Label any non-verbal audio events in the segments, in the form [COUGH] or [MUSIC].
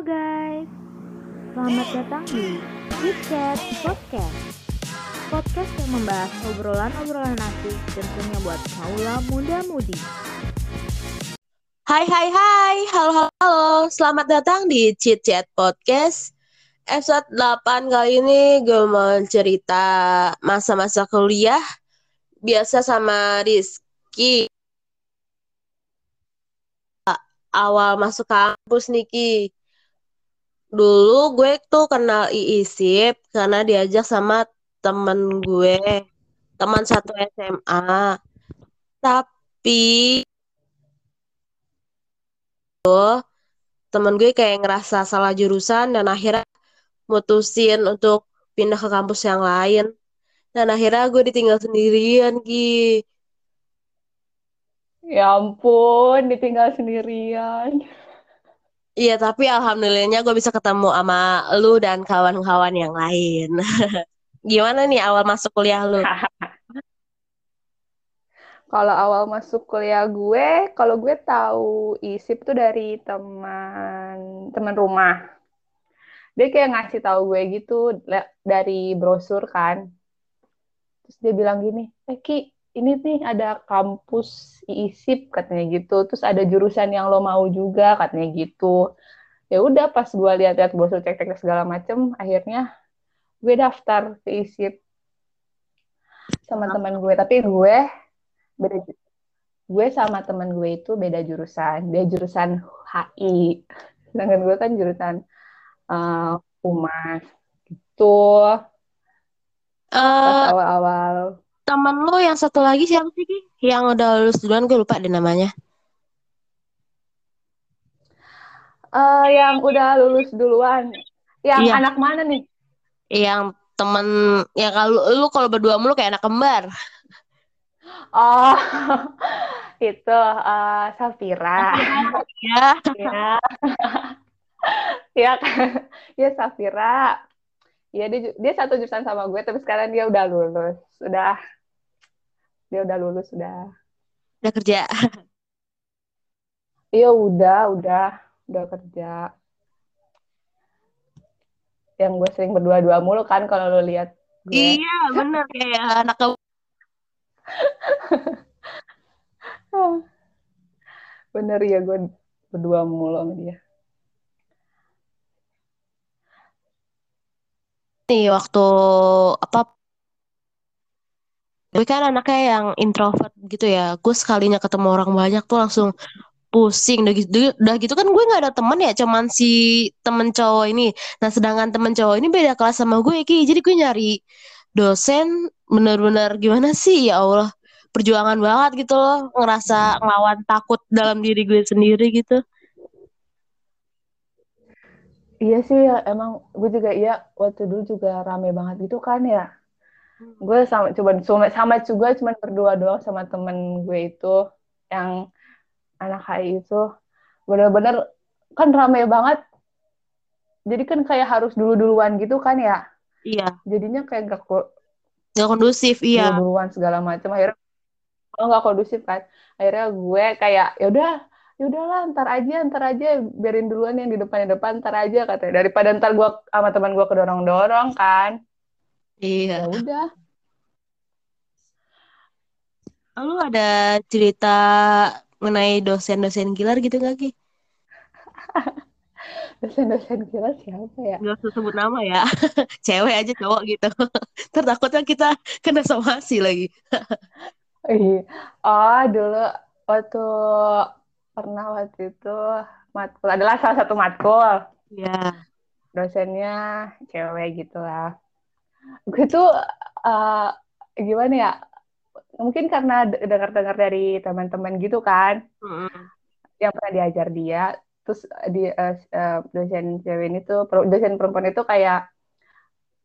Halo guys, selamat datang di Chat Podcast. Podcast yang membahas obrolan-obrolan asik tentunya buat kaula muda-mudi. Hai hai hai, halo halo, halo. selamat datang di Chit Chat Podcast Episode 8 kali ini gue mau cerita masa-masa kuliah Biasa sama Rizky Awal masuk kampus Niki Dulu gue tuh kenal IISIP karena diajak sama temen gue Teman satu SMA Tapi temen gue kayak ngerasa salah jurusan dan akhirnya mutusin untuk pindah ke kampus yang lain. Dan akhirnya gue ditinggal sendirian Ki ya ampun ditinggal sendirian iya tapi alhamdulillahnya gue bisa ketemu sama lu dan kawan-kawan yang lain [LAUGHS] gimana nih awal masuk kuliah lu [LAUGHS] Kalau awal masuk kuliah gue, kalau gue tahu ISIP tuh dari teman teman rumah. Dia kayak ngasih tahu gue gitu dari brosur kan. Terus dia bilang gini, "Eh Ki, ini nih ada kampus ISIP katanya gitu. Terus ada jurusan yang lo mau juga katanya gitu." Ya udah pas gue lihat-lihat brosur cek-cek segala macem, akhirnya gue daftar ke ISIP sama teman gue. Tapi gue beda gue sama temen gue itu beda jurusan dia jurusan HI sedangkan gue kan jurusan uh, humas gitu uh, awal-awal temen lo yang satu lagi siapa sih Ki? yang udah lulus duluan gue lupa deh namanya uh, yang udah lulus duluan yang iya. anak mana nih yang temen ya kalau lu kalau berdua mulu kayak anak kembar Oh, [LAUGHS] itu uh, Safira. Ya. ya. ya. Ya Safira. Ya dia dia satu jurusan sama gue tapi sekarang dia udah lulus. Sudah. Dia udah lulus sudah. Udah kerja. [LAUGHS] Iya udah, udah, udah kerja. Yang gue sering berdua-dua mulu kan kalau lo lihat gue. Iya, bener kayak anak [LAUGHS] Bener ya gue berdua mulu sama dia. Nih waktu apa gue kan anaknya yang introvert gitu ya. Gue sekalinya ketemu orang banyak tuh langsung pusing. Udah gitu udah gitu kan gue nggak ada temen ya cuman si temen cowok ini. Nah sedangkan temen cowok ini beda kelas sama gue Ki. Jadi gue nyari dosen bener-bener gimana sih? Ya Allah perjuangan banget gitu loh. Ngerasa ngelawan takut dalam diri gue sendiri gitu. Iya sih ya emang gue juga iya waktu dulu juga rame banget gitu kan ya. Gue sama coba sama, sama juga cuma berdua doang sama temen gue itu yang anak HI itu. Bener-bener kan rame banget. Jadi kan kayak harus dulu-duluan gitu kan ya? Iya. Jadinya kayak gak gak kondusif iya. Dulu-duluan segala macam. Akhirnya kalau nggak kondusif kan. Akhirnya gue kayak ya udah ya udahlah ntar aja ntar aja biarin duluan yang di depan depan ntar aja katanya. Daripada ntar gue sama teman gue kedorong dorong kan iya ya udah Lalu ada cerita mengenai dosen-dosen killer gitu gak Ki? [LAUGHS] dosen-dosen killer siapa ya? Gak usah sebut nama ya. [LAUGHS] Cewek aja cowok gitu. [LAUGHS] Tertakutnya kita kena somasi lagi. Iya. Oh, dulu waktu pernah waktu itu matkul adalah salah satu matkul. Iya. Dosennya cewek gitu lah. Gue tuh uh, gimana ya? Mungkin karena dengar-dengar dari teman-teman gitu kan, mm. yang pernah diajar dia. Terus di uh, uh, dosen cewek ini tuh, dosen perempuan itu kayak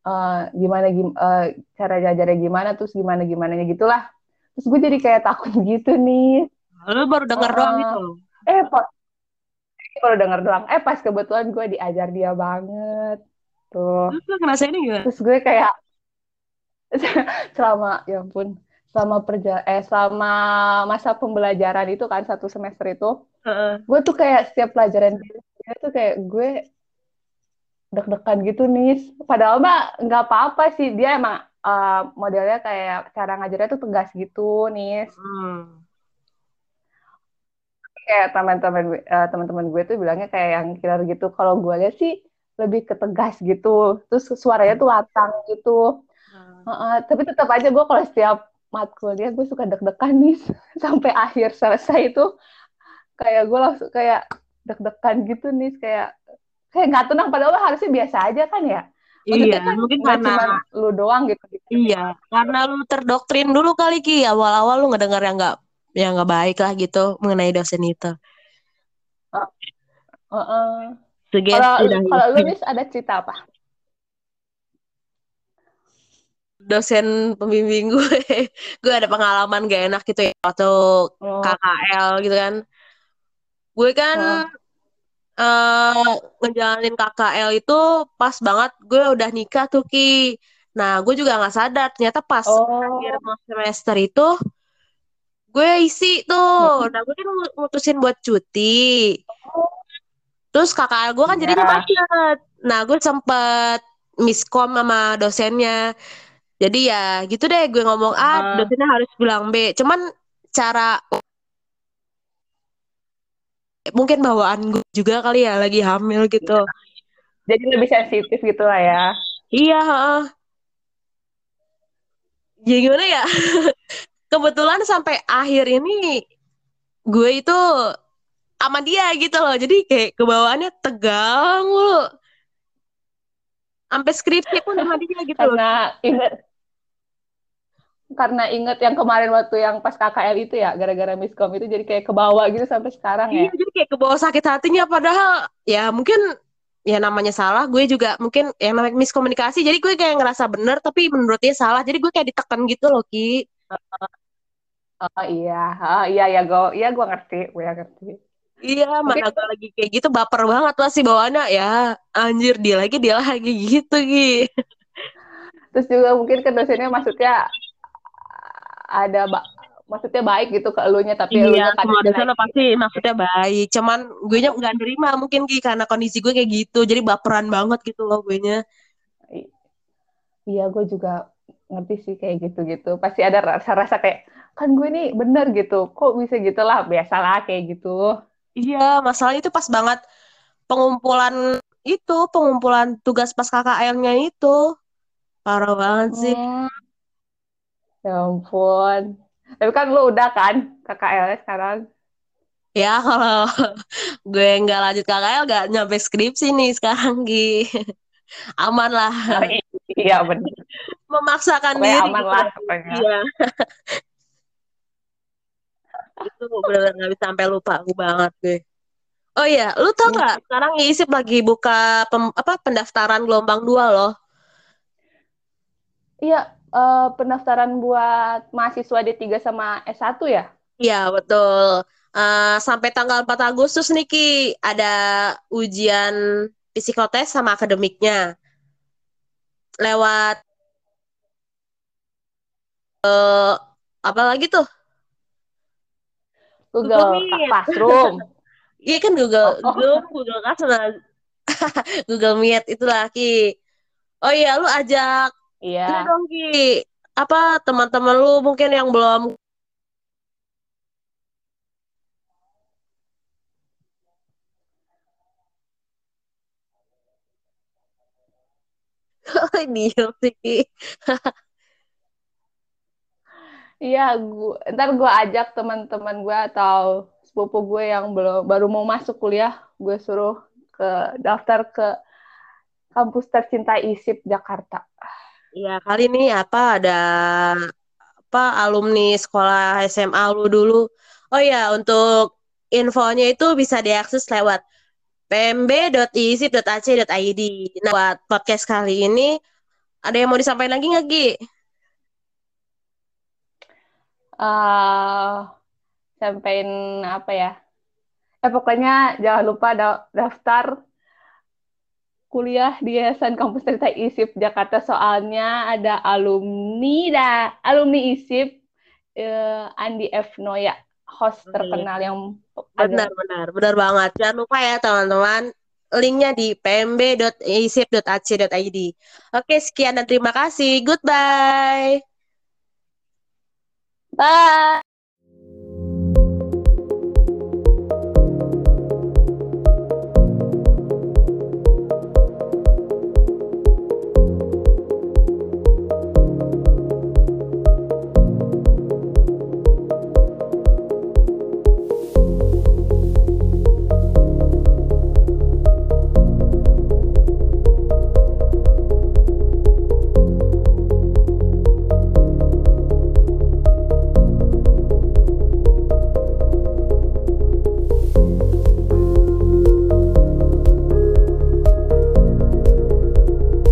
uh, gimana gim, uh, cara diajarnya gimana, terus gimana gimana gitulah terus gue jadi kayak takut [LAUGHS] gitu nih lu baru denger uh, doang gitu eh pas baru denger doang eh pas kebetulan gue diajar dia banget tuh terus lu ini gimana terus gue kayak [LAUGHS] selama ya ampun selama perja eh selama masa pembelajaran itu kan satu semester itu uh -uh. gue tuh kayak setiap pelajaran dia tuh kayak gue deg-degan gitu nih. Padahal mah nggak apa-apa sih dia emang uh, modelnya kayak cara ngajarnya tuh tegas gitu nih. Hmm. Kayak teman-teman uh, teman-teman gue tuh bilangnya kayak yang killer gitu. Kalau gue lihat sih lebih ketegas gitu. Terus suaranya tuh lantang gitu. Hmm. Uh, uh, tapi tetap aja gue kalau setiap matkul dia gue suka deg-degan nih [LAUGHS] sampai akhir selesai itu kayak gue langsung kayak deg-degan gitu nih kayak kayak nggak tenang padahal harusnya biasa aja kan ya Maksudnya iya, kan mungkin karena lu doang gitu, gitu. Iya, karena lu terdoktrin dulu kali Ki. Awal-awal lu ngedengar yang nggak yang nggak baik lah gitu mengenai dosen itu. Uh, uh, uh. Kalau lu nih ada cerita apa? Dosen pembimbing gue, [LAUGHS] gue ada pengalaman gak enak gitu ya waktu oh. KKL gitu kan. Gue kan oh uh, ngejalanin KKL itu pas banget gue udah nikah tuh Ki. Nah, gue juga nggak sadar ternyata pas oh. akhir semester itu gue isi tuh. Nah, gue kan mutusin buat cuti. Terus KKL gue kan yeah. jadinya macet. Nah, gue sempet miskom sama dosennya. Jadi ya gitu deh gue ngomong A, dosennya harus bilang B. Cuman cara mungkin bawaan gue juga kali ya lagi hamil gitu. Jadi lebih sensitif gitu lah ya. Iya. Ya gimana ya? [LAUGHS] Kebetulan sampai akhir ini gue itu sama dia gitu loh. Jadi kayak kebawaannya tegang mulu. Sampai skripsi pun sama dia gitu Karena inget karena inget yang kemarin waktu yang pas KKL itu ya gara-gara miskom itu jadi kayak kebawa gitu sampai sekarang ya. Iya, jadi kayak kebawa sakit hatinya padahal ya mungkin ya namanya salah gue juga mungkin yang namanya miskomunikasi jadi gue kayak ngerasa bener tapi menurut dia salah jadi gue kayak ditekan gitu loh Ki. Oh iya, oh, iya ya gue iya gue ngerti, gue ngerti. Iya, mana gue lagi kayak gitu baper banget sih bawaannya. Ya anjir dia lagi dia lagi [LAUGHS] gitu Ki. Terus juga mungkin ke dosennya maksudnya ada ba maksudnya baik gitu ke elunya tapi iya, semua di sana pasti maksudnya baik. Cuman gue nya nggak nerima mungkin Ki karena kondisi gue kayak gitu. Jadi baperan banget gitu loh gue nya iya gue juga ngerti sih kayak gitu-gitu. Pasti ada rasa-rasa kayak kan gue nih bener gitu kok bisa gitu lah biasalah kayak gitu iya masalahnya itu pas banget pengumpulan itu pengumpulan tugas pas KKL-nya itu parah banget sih hmm. Ya ampun. Tapi kan lu udah kan KKL sekarang? Ya kalau [LAUGHS] gue nggak lanjut KKL nggak nyampe skripsi nih sekarang Gi. [LAUGHS] aman lah. Oh, iya benar. [LAUGHS] Memaksakan Pokoknya diri. aman gitu. lah. Iya. Itu benar nggak bisa sampai lupa aku banget gue. Oh iya, lu tau iya. nggak sekarang ISIP lagi buka pem, apa pendaftaran gelombang dua loh. Iya, uh, pendaftaran buat mahasiswa D3 sama S1 ya? Iya, betul. Uh, sampai tanggal 4 Agustus nih Ki, ada ujian psikotes sama akademiknya. Lewat uh, apa lagi tuh? Google, Google Classroom. [LAUGHS] Iya kan Google oh. Google Google Classroom. [LAUGHS] Google Meet itulah Ki. Oh iya, lu ajak Iya. Iya dong Ki. Apa teman-teman lu mungkin yang belum [LAUGHS] Diem sih. Iya, gua, ntar gue ajak teman-teman gue atau sepupu gue yang belum baru mau masuk kuliah, gue suruh ke daftar ke kampus tercinta ISIP Jakarta. Iya, kali ini apa ada apa alumni sekolah SMA lu dulu. Oh ya, untuk infonya itu bisa diakses lewat pmb.isip.ac.id. Nah, buat podcast kali ini ada yang mau disampaikan lagi nggak, Gi? Uh, sampaikan apa ya? Eh, pokoknya jangan lupa daftar kuliah di Yayasan Kampus Cerita ISIP Jakarta soalnya ada alumni da alumni ISIP uh, Andi F Noya host terkenal yang benar benar benar banget jangan lupa ya teman-teman linknya di pmb.isip.ac.id. Oke, sekian dan terima kasih. Goodbye. Bye.